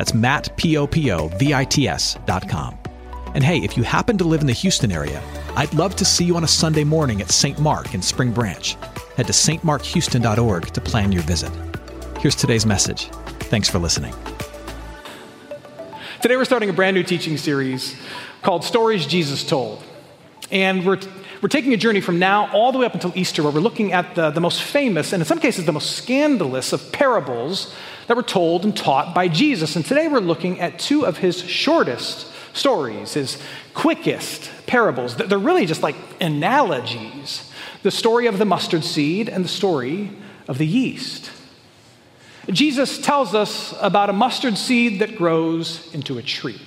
That's Matt, P-O-P-O-V-I-T-S dot com. And hey, if you happen to live in the Houston area, I'd love to see you on a Sunday morning at St. Mark in Spring Branch. Head to stmarkhouston.org to plan your visit. Here's today's message. Thanks for listening. Today we're starting a brand new teaching series called Stories Jesus Told. And we're, we're taking a journey from now all the way up until Easter where we're looking at the, the most famous, and in some cases the most scandalous, of parables that were told and taught by Jesus. And today we're looking at two of his shortest stories, his quickest parables. They're really just like analogies the story of the mustard seed and the story of the yeast. Jesus tells us about a mustard seed that grows into a tree.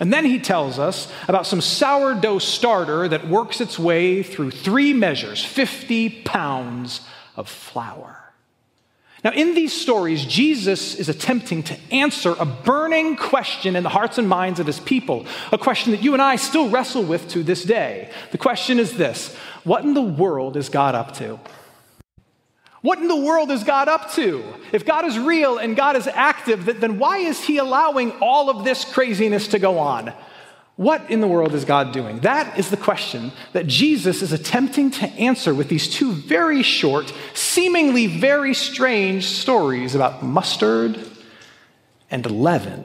And then he tells us about some sourdough starter that works its way through three measures 50 pounds of flour. Now, in these stories, Jesus is attempting to answer a burning question in the hearts and minds of his people, a question that you and I still wrestle with to this day. The question is this What in the world is God up to? What in the world is God up to? If God is real and God is active, then why is he allowing all of this craziness to go on? What in the world is God doing? That is the question that Jesus is attempting to answer with these two very short, seemingly very strange stories about mustard and leaven.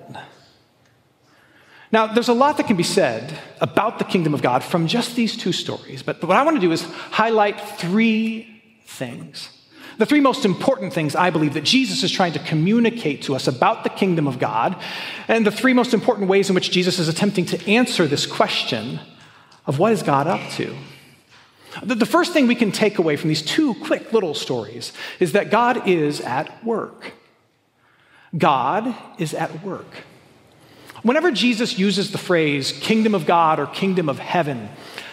Now, there's a lot that can be said about the kingdom of God from just these two stories, but what I want to do is highlight three things. The three most important things I believe that Jesus is trying to communicate to us about the kingdom of God, and the three most important ways in which Jesus is attempting to answer this question of what is God up to. The first thing we can take away from these two quick little stories is that God is at work. God is at work. Whenever Jesus uses the phrase kingdom of God or kingdom of heaven,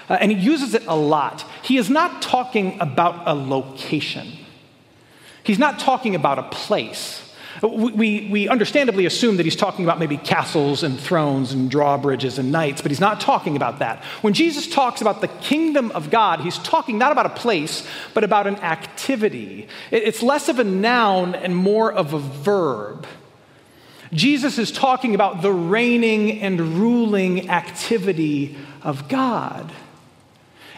uh, and he uses it a lot, he is not talking about a location. He's not talking about a place. We, we understandably assume that he's talking about maybe castles and thrones and drawbridges and knights, but he's not talking about that. When Jesus talks about the kingdom of God, he's talking not about a place, but about an activity. It's less of a noun and more of a verb. Jesus is talking about the reigning and ruling activity of God.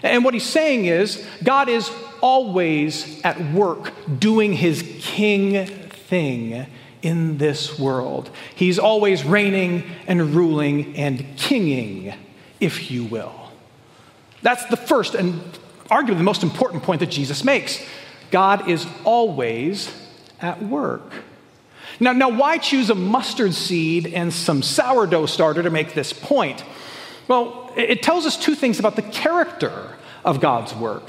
And what he's saying is, God is always at work doing his king thing in this world. He's always reigning and ruling and kinging, if you will. That's the first and arguably the most important point that Jesus makes. God is always at work. Now, now, why choose a mustard seed and some sourdough starter to make this point? Well, it tells us two things about the character of God's work.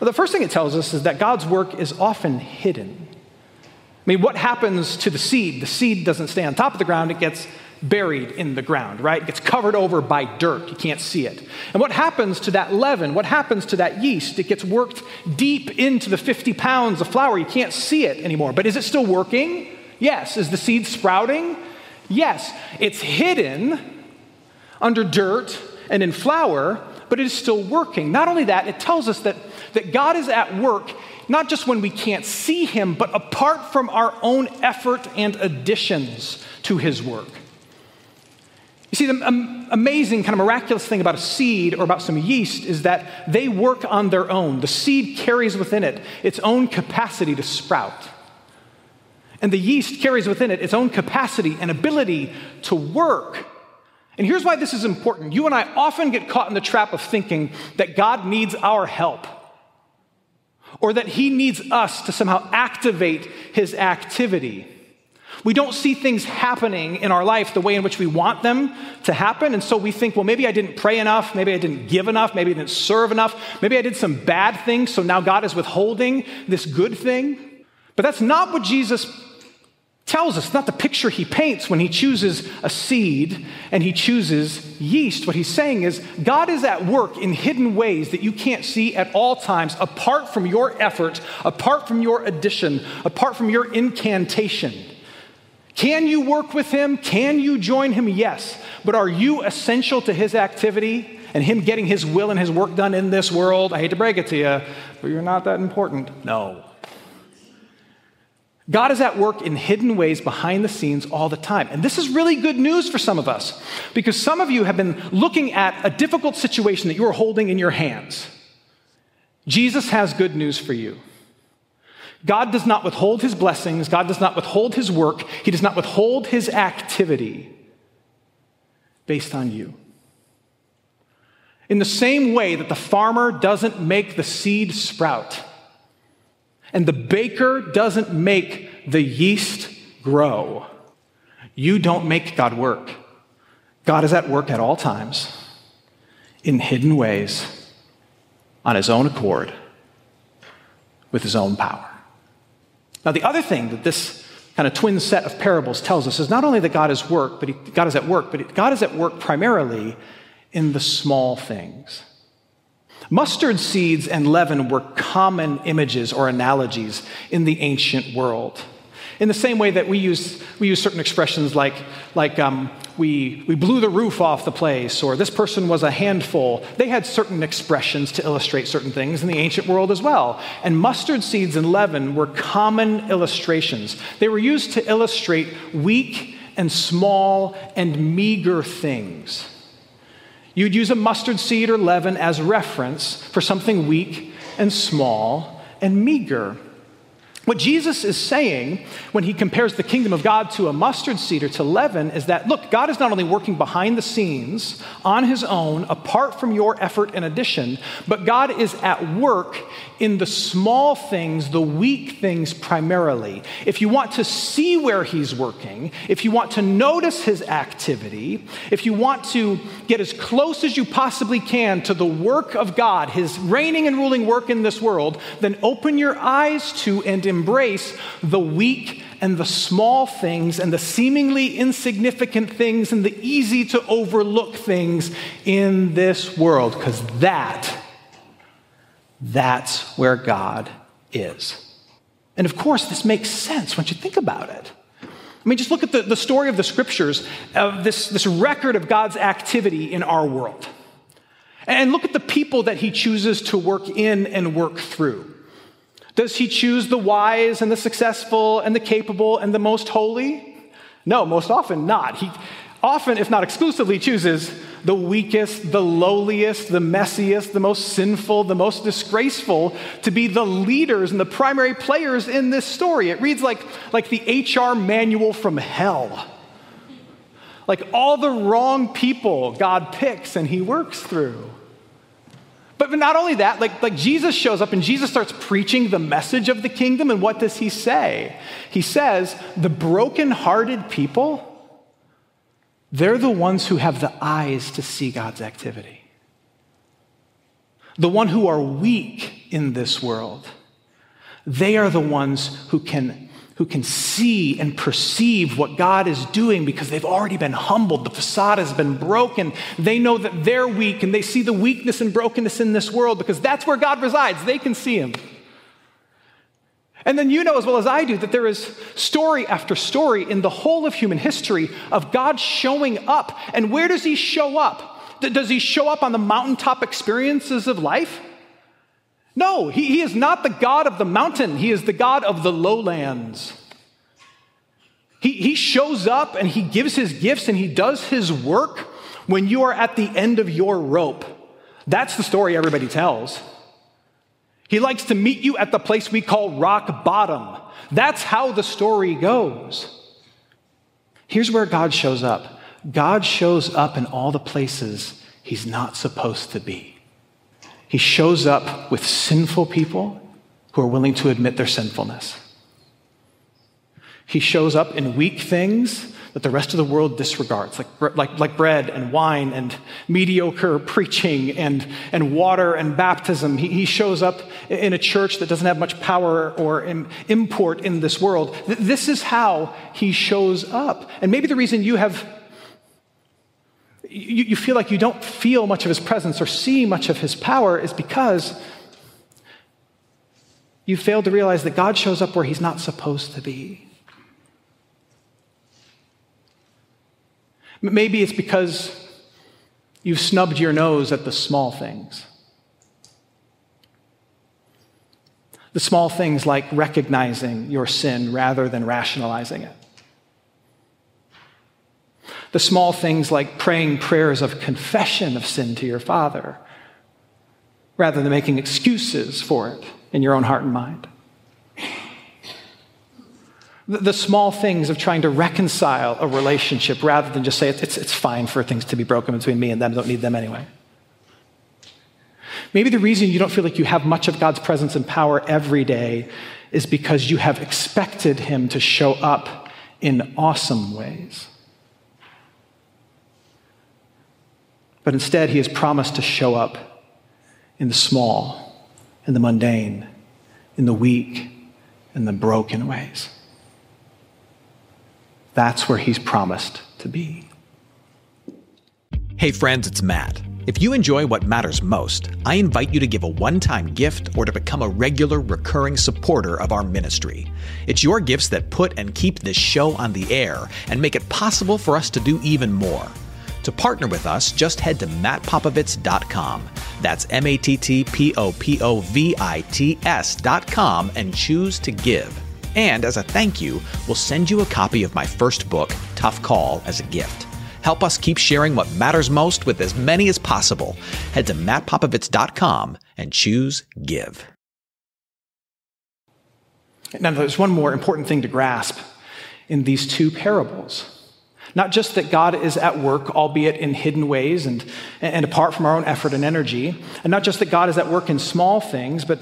Well, the first thing it tells us is that God's work is often hidden. I mean, what happens to the seed? The seed doesn't stay on top of the ground, it gets buried in the ground, right? It gets covered over by dirt. You can't see it. And what happens to that leaven? What happens to that yeast? It gets worked deep into the 50 pounds of flour. You can't see it anymore. But is it still working? Yes. Is the seed sprouting? Yes. It's hidden under dirt and in flour, but it is still working. Not only that, it tells us that, that God is at work not just when we can't see Him, but apart from our own effort and additions to His work. You see, the amazing, kind of miraculous thing about a seed or about some yeast is that they work on their own. The seed carries within it its own capacity to sprout. And the yeast carries within it its own capacity and ability to work and here's why this is important. You and I often get caught in the trap of thinking that God needs our help or that He needs us to somehow activate His activity. We don't see things happening in our life the way in which we want them to happen. And so we think, well, maybe I didn't pray enough. Maybe I didn't give enough. Maybe I didn't serve enough. Maybe I did some bad things. So now God is withholding this good thing. But that's not what Jesus tells us, not the picture he paints when he chooses a seed and he chooses yeast. What he's saying is, God is at work in hidden ways that you can't see at all times, apart from your effort, apart from your addition, apart from your incantation. Can you work with him? Can you join him? Yes. But are you essential to his activity and him getting his will and his work done in this world? I hate to break it to you, but you're not that important. No. God is at work in hidden ways behind the scenes all the time. And this is really good news for some of us because some of you have been looking at a difficult situation that you are holding in your hands. Jesus has good news for you. God does not withhold his blessings, God does not withhold his work, he does not withhold his activity based on you. In the same way that the farmer doesn't make the seed sprout, and the baker doesn't make the yeast grow. You don't make God work. God is at work at all times, in hidden ways, on his own accord, with his own power. Now, the other thing that this kind of twin set of parables tells us is not only that God is work, but he, God is at work, but God is at work primarily in the small things. Mustard seeds and leaven were common images or analogies in the ancient world. In the same way that we use, we use certain expressions like, like um, we, we blew the roof off the place, or this person was a handful, they had certain expressions to illustrate certain things in the ancient world as well. And mustard seeds and leaven were common illustrations. They were used to illustrate weak and small and meager things. You'd use a mustard seed or leaven as reference for something weak and small and meager. What Jesus is saying when he compares the kingdom of God to a mustard seed or to leaven is that, look, God is not only working behind the scenes on his own, apart from your effort and addition, but God is at work in the small things, the weak things primarily. If you want to see where he's working, if you want to notice his activity, if you want to get as close as you possibly can to the work of God, his reigning and ruling work in this world, then open your eyes to and embrace the weak and the small things and the seemingly insignificant things and the easy to overlook things in this world, because that, that's where God is. And of course, this makes sense once you think about it. I mean, just look at the, the story of the scriptures, of this, this record of God's activity in our world. And look at the people that he chooses to work in and work through. Does he choose the wise and the successful and the capable and the most holy? No, most often not. He often, if not exclusively, chooses the weakest, the lowliest, the messiest, the most sinful, the most disgraceful to be the leaders and the primary players in this story. It reads like, like the HR manual from hell. Like all the wrong people God picks and he works through. But not only that, like, like Jesus shows up and Jesus starts preaching the message of the kingdom, and what does he say? He says, The broken-hearted people, they're the ones who have the eyes to see God's activity. The one who are weak in this world, they are the ones who can who can see and perceive what God is doing because they've already been humbled. The facade has been broken. They know that they're weak and they see the weakness and brokenness in this world because that's where God resides. They can see Him. And then you know as well as I do that there is story after story in the whole of human history of God showing up. And where does He show up? Does He show up on the mountaintop experiences of life? No, he, he is not the God of the mountain, he is the God of the lowlands. He, he shows up and he gives his gifts and he does his work when you are at the end of your rope. That's the story everybody tells. He likes to meet you at the place we call rock bottom. That's how the story goes. Here's where God shows up God shows up in all the places he's not supposed to be. He shows up with sinful people who are willing to admit their sinfulness. He shows up in weak things that the rest of the world disregards, like, like, like bread and wine and mediocre preaching and, and water and baptism. He, he shows up in a church that doesn't have much power or import in this world. This is how he shows up. And maybe the reason you have you, you feel like you don't feel much of his presence or see much of his power is because you failed to realize that God shows up where he's not supposed to be. Maybe it's because you've snubbed your nose at the small things. The small things like recognizing your sin rather than rationalizing it. The small things like praying prayers of confession of sin to your Father rather than making excuses for it in your own heart and mind the small things of trying to reconcile a relationship rather than just say it's, it's fine for things to be broken between me and them, don't need them anyway. Maybe the reason you don't feel like you have much of God's presence and power every day is because you have expected Him to show up in awesome ways. But instead, He has promised to show up in the small, in the mundane, in the weak, in the broken ways. That's where he's promised to be. Hey, friends, it's Matt. If you enjoy what matters most, I invite you to give a one time gift or to become a regular, recurring supporter of our ministry. It's your gifts that put and keep this show on the air and make it possible for us to do even more. To partner with us, just head to mattpopovits.com. That's M A T T P O P O V I T S.com and choose to give. And as a thank you, we'll send you a copy of my first book, Tough Call, as a gift. Help us keep sharing what matters most with as many as possible. Head to mattpopovits.com and choose Give. Now, there's one more important thing to grasp in these two parables. Not just that God is at work, albeit in hidden ways and, and apart from our own effort and energy, and not just that God is at work in small things, but,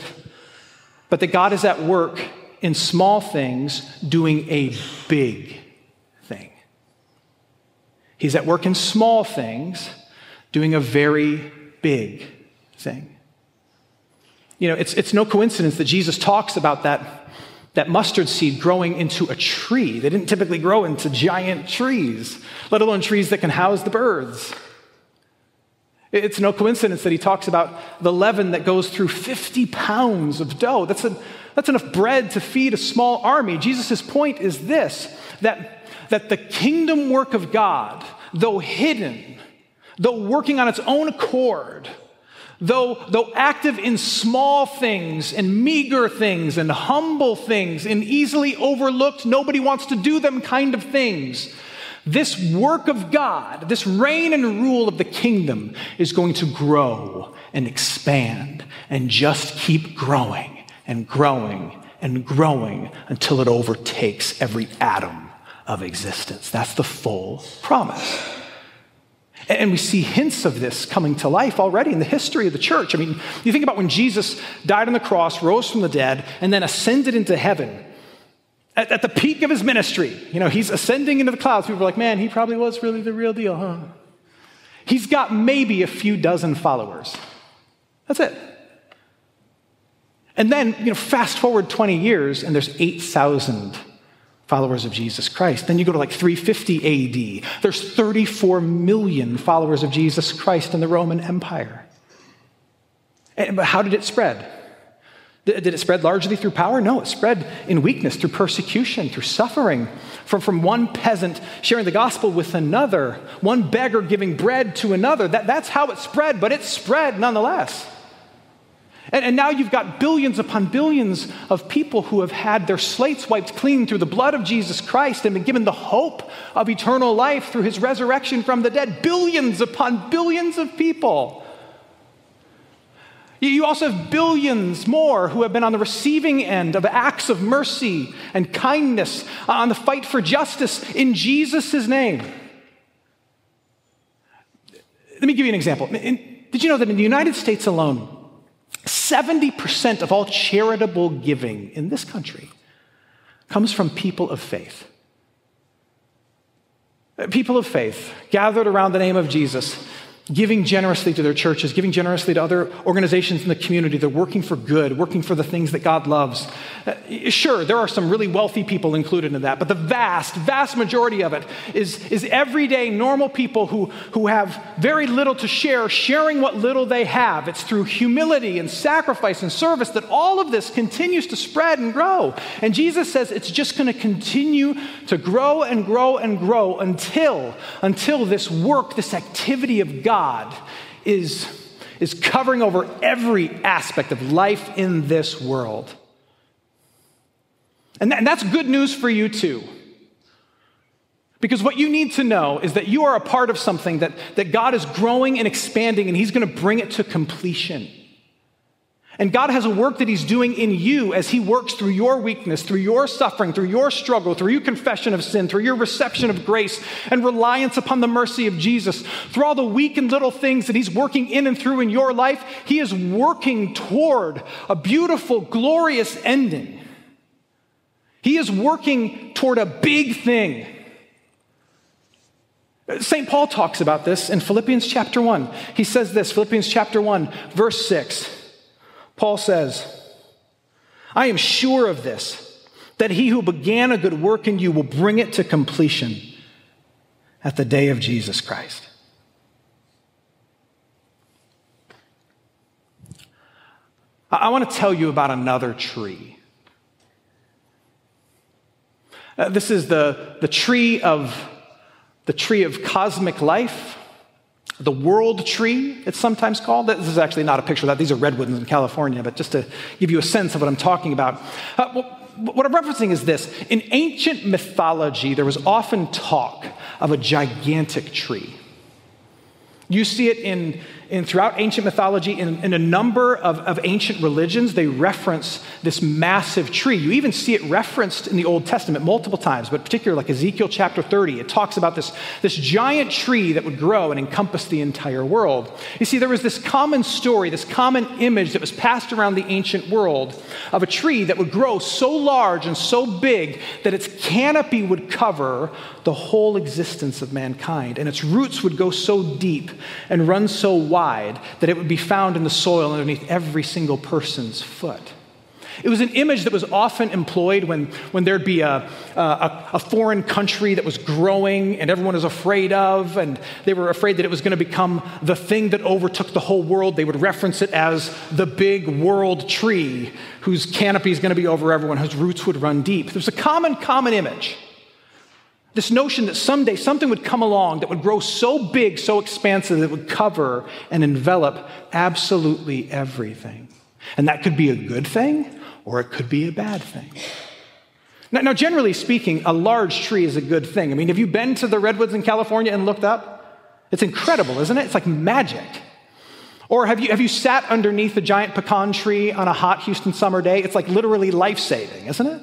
but that God is at work in small things doing a big thing. He's at work in small things doing a very big thing. You know, it's, it's no coincidence that Jesus talks about that, that mustard seed growing into a tree. They didn't typically grow into giant trees, let alone trees that can house the birds. It's no coincidence that he talks about the leaven that goes through 50 pounds of dough. That's, a, that's enough bread to feed a small army. Jesus' point is this that, that the kingdom work of God, though hidden, though working on its own accord, though, though active in small things and meager things and humble things and easily overlooked, nobody wants to do them kind of things this work of God, this reign and rule of the kingdom is going to grow and expand and just keep growing and growing and growing until it overtakes every atom of existence. That's the full promise. And we see hints of this coming to life already in the history of the church. I mean, you think about when Jesus died on the cross, rose from the dead, and then ascended into heaven at, at the peak of his ministry. You know, he's ascending into the clouds. People are like, man, he probably was really the real deal, huh? He's got maybe a few dozen followers. That's it. And then, you know, fast forward 20 years, and there's 8,000 followers of Jesus Christ. Then you go to like 350 AD. There's 34 million followers of Jesus Christ in the Roman Empire. And, but how did it spread? Did it spread largely through power? No, it spread in weakness, through persecution, through suffering. From, from one peasant sharing the gospel with another, one beggar giving bread to another. That, that's how it spread, but it spread nonetheless. And, and now you've got billions upon billions of people who have had their slates wiped clean through the blood of Jesus Christ and been given the hope of eternal life through his resurrection from the dead. Billions upon billions of people you also have billions more who have been on the receiving end of acts of mercy and kindness uh, on the fight for justice in Jesus' name. Let me give you an example. did you know that in the United States alone, 70% of all charitable giving in this country comes from people of faith? People of faith gathered around the name of Jesus giving generously to their churches, giving generously to other organizations in the community. They're working for good, working for the things that God loves. Uh, sure, there are some really wealthy people included in that, but the vast, vast majority of it is, is everyday, normal people who, who have very little to share, sharing what little they have. It's through humility and sacrifice and service that all of this continues to spread and grow. And Jesus says it's just going to continue to grow and grow and grow until, until this work, this activity of God God is, is covering over every aspect of life in this world. And, and that's good news for you too. Because what you need to know is that you are a part of something that, that God is growing and expanding, and He's going to bring it to completion. And God has a work that He's doing in you as He works through your weakness, through your suffering, through your struggle, through your confession of sin, through your reception of grace and reliance upon the mercy of Jesus. Through all the weak and little things that He's working in and through in your life, He is working toward a beautiful, glorious ending. He is working toward a big thing. St. Paul talks about this in Philippians chapter 1. He says this, Philippians chapter 1, verse 6. Paul says, I am sure of this, that he who began a good work in you will bring it to completion at the day of Jesus Christ. I want to tell you about another tree. Uh, this is the, the tree of the tree of cosmic life the world tree, it's sometimes called. This is actually not a picture of that. These are redwoods in California, but just to give you a sense of what I'm talking about. Uh, well, what I'm referencing is this. In ancient mythology, there was often talk of a gigantic tree. You see it in in, throughout ancient mythology, in, in a number of, of ancient religions, they reference this massive tree. You even see it referenced in the Old Testament multiple times, but particularly like Ezekiel chapter 30, it talks about this, this giant tree that would grow and encompass the entire world. You see, there was this common story, this common image that was passed around the ancient world of a tree that would grow so large and so big that its canopy would cover the whole existence of mankind, and its roots would go so deep and run so wide wide that it would be found in the soil underneath every single person's foot. It was an image that was often employed when, when there'd be a, a, a, foreign country that was growing and everyone was afraid of, and they were afraid that it was going to become the thing that overtook the whole world. They would reference it as the big world tree whose canopy is going to be over everyone, whose roots would run deep. There's a common, common image. This notion that someday something would come along that would grow so big, so expansive, that it would cover and envelop absolutely everything. And that could be a good thing or it could be a bad thing. Now, now, generally speaking, a large tree is a good thing. I mean, have you been to the redwoods in California and looked up? It's incredible, isn't it? It's like magic. Or have you, have you sat underneath a giant pecan tree on a hot Houston summer day? It's like literally life saving, isn't it?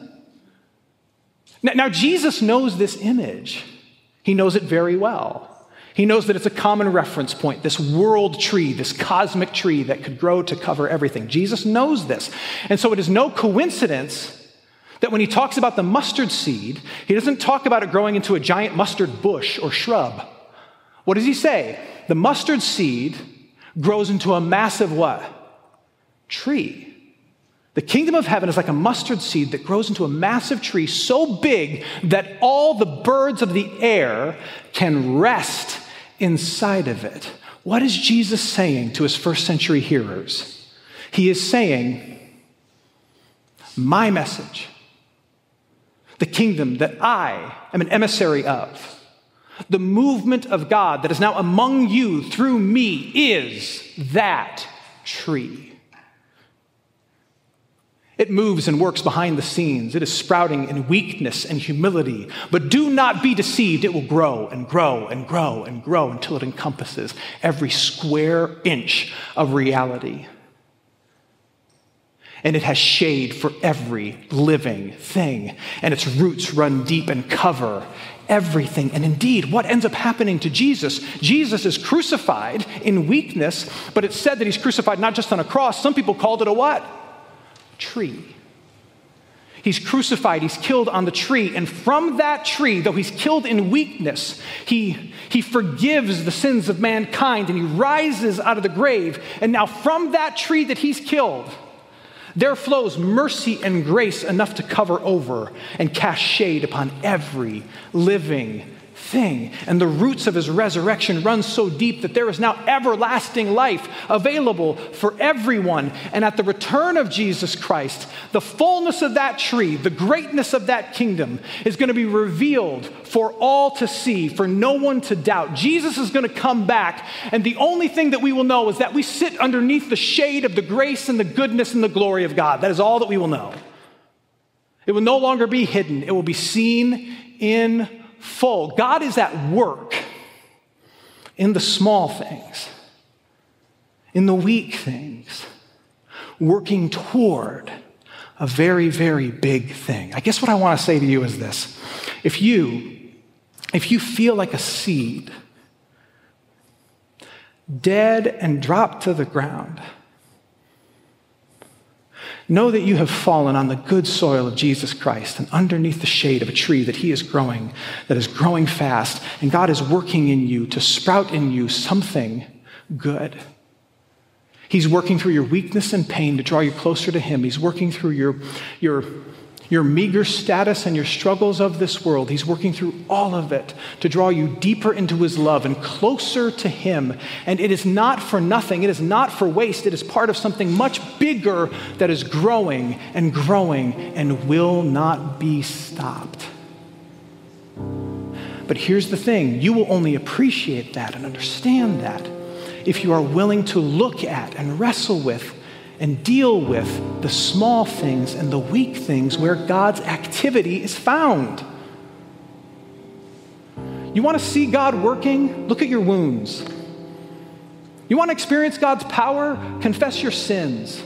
Now, now, Jesus knows this image, he knows it very well. He knows that it's a common reference point, this world tree, this cosmic tree that could grow to cover everything. Jesus knows this. And so it is no coincidence that when he talks about the mustard seed, he doesn't talk about it growing into a giant mustard bush or shrub. What does he say? The mustard seed grows into a massive what? Tree. The kingdom of heaven is like a mustard seed that grows into a massive tree so big that all the birds of the air can rest inside of it. What is Jesus saying to his first century hearers? He is saying, My message, the kingdom that I am an emissary of, the movement of God that is now among you through me is that tree. It moves and works behind the scenes. It is sprouting in weakness and humility. But do not be deceived. It will grow and grow and grow and grow until it encompasses every square inch of reality. And it has shade for every living thing. And its roots run deep and cover everything. And indeed, what ends up happening to Jesus? Jesus is crucified in weakness, but it's said that he's crucified not just on a cross. Some people called it a what? Tree. He's crucified, he's killed on the tree. And from that tree, though he's killed in weakness, he, he forgives the sins of mankind and he rises out of the grave. And now, from that tree that he's killed, there flows mercy and grace enough to cover over and cast shade upon every living thing. And the roots of his resurrection run so deep that there is now everlasting life available for everyone. And at the return of Jesus Christ, the fullness of that tree, the greatness of that kingdom is going to be revealed for all to see, for no one to doubt. Jesus is going to come back, and the only thing that we will know is that we sit underneath the shade of the grace and the goodness and the glory of God. That is all that we will know. It will no longer be hidden, it will be seen in full. God is at work in the small things, in the weak things, working toward a very, very big thing. I guess what I want to say to you is this. If you if you feel like a seed dead and dropped to the ground, Know that you have fallen on the good soil of Jesus Christ and underneath the shade of a tree that He is growing, that is growing fast, and God is working in you to sprout in you something good. He's working through your weakness and pain to draw you closer to Him. He's working through your, your your meager status and your struggles of this world. He's working through all of it to draw you deeper into His love and closer to Him. And it is not for nothing, it is not for waste. It is part of something much bigger that is growing and growing and will not be stopped. But here's the thing you will only appreciate that and understand that if you are willing to look at and wrestle with and deal with the small things and the weak things where God's activity is found. You want to see God working? Look at your wounds. You want to experience God's power? Confess your sins.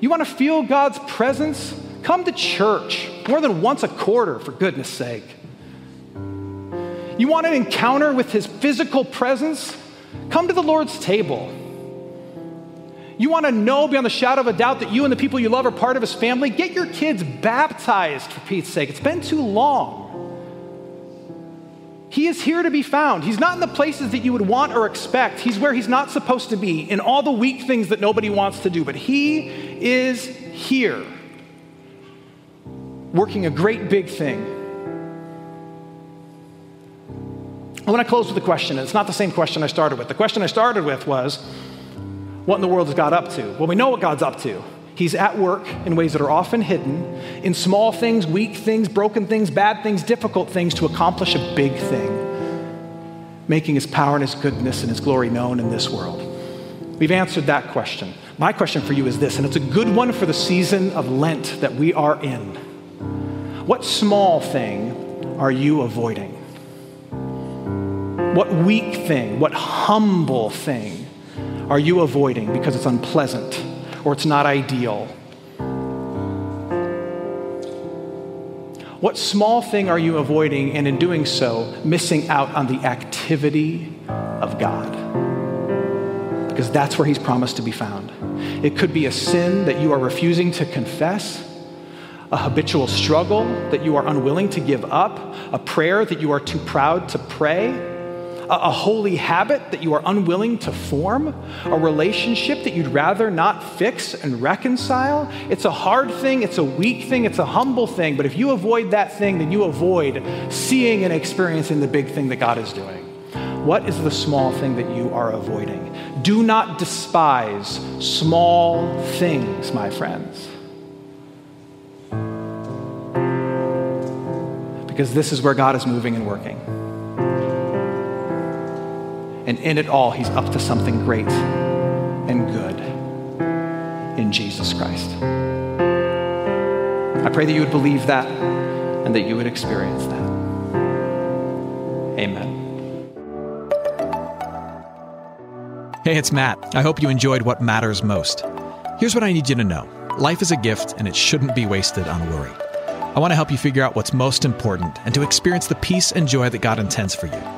You want to feel God's presence? Come to church more than once a quarter, for goodness sake. You want an encounter with His physical presence? Come to the Lord's table. You want to know beyond the shadow of a doubt that you and the people you love are part of his family? Get your kids baptized, for Pete's sake. It's been too long. He is here to be found. He's not in the places that you would want or expect. He's where he's not supposed to be, in all the weak things that nobody wants to do. But he is here, working a great big thing. I want to close with a question. It's not the same question I started with. The question I started with was, what in the world is God up to? Well, we know what God's up to. He's at work in ways that are often hidden, in small things, weak things, broken things, bad things, difficult things, to accomplish a big thing, making his power and his goodness and his glory known in this world. We've answered that question. My question for you is this, and it's a good one for the season of Lent that we are in. What small thing are you avoiding? What weak thing, what humble thing are you avoiding because it's unpleasant or it's not ideal? What small thing are you avoiding, and in doing so, missing out on the activity of God? Because that's where He's promised to be found. It could be a sin that you are refusing to confess, a habitual struggle that you are unwilling to give up, a prayer that you are too proud to pray a, holy habit that you are unwilling to form, a relationship that you'd rather not fix and reconcile. It's a hard thing, it's a weak thing, it's a humble thing, but if you avoid that thing, then you avoid seeing and experiencing the big thing that God is doing. What is the small thing that you are avoiding? Do not despise small things, my friends. Because this is where God is moving and working. And in it all, he's up to something great and good in Jesus Christ. I pray that you would believe that and that you would experience that. Amen. Hey, it's Matt. I hope you enjoyed what matters most. Here's what I need you to know life is a gift, and it shouldn't be wasted on worry. I want to help you figure out what's most important and to experience the peace and joy that God intends for you.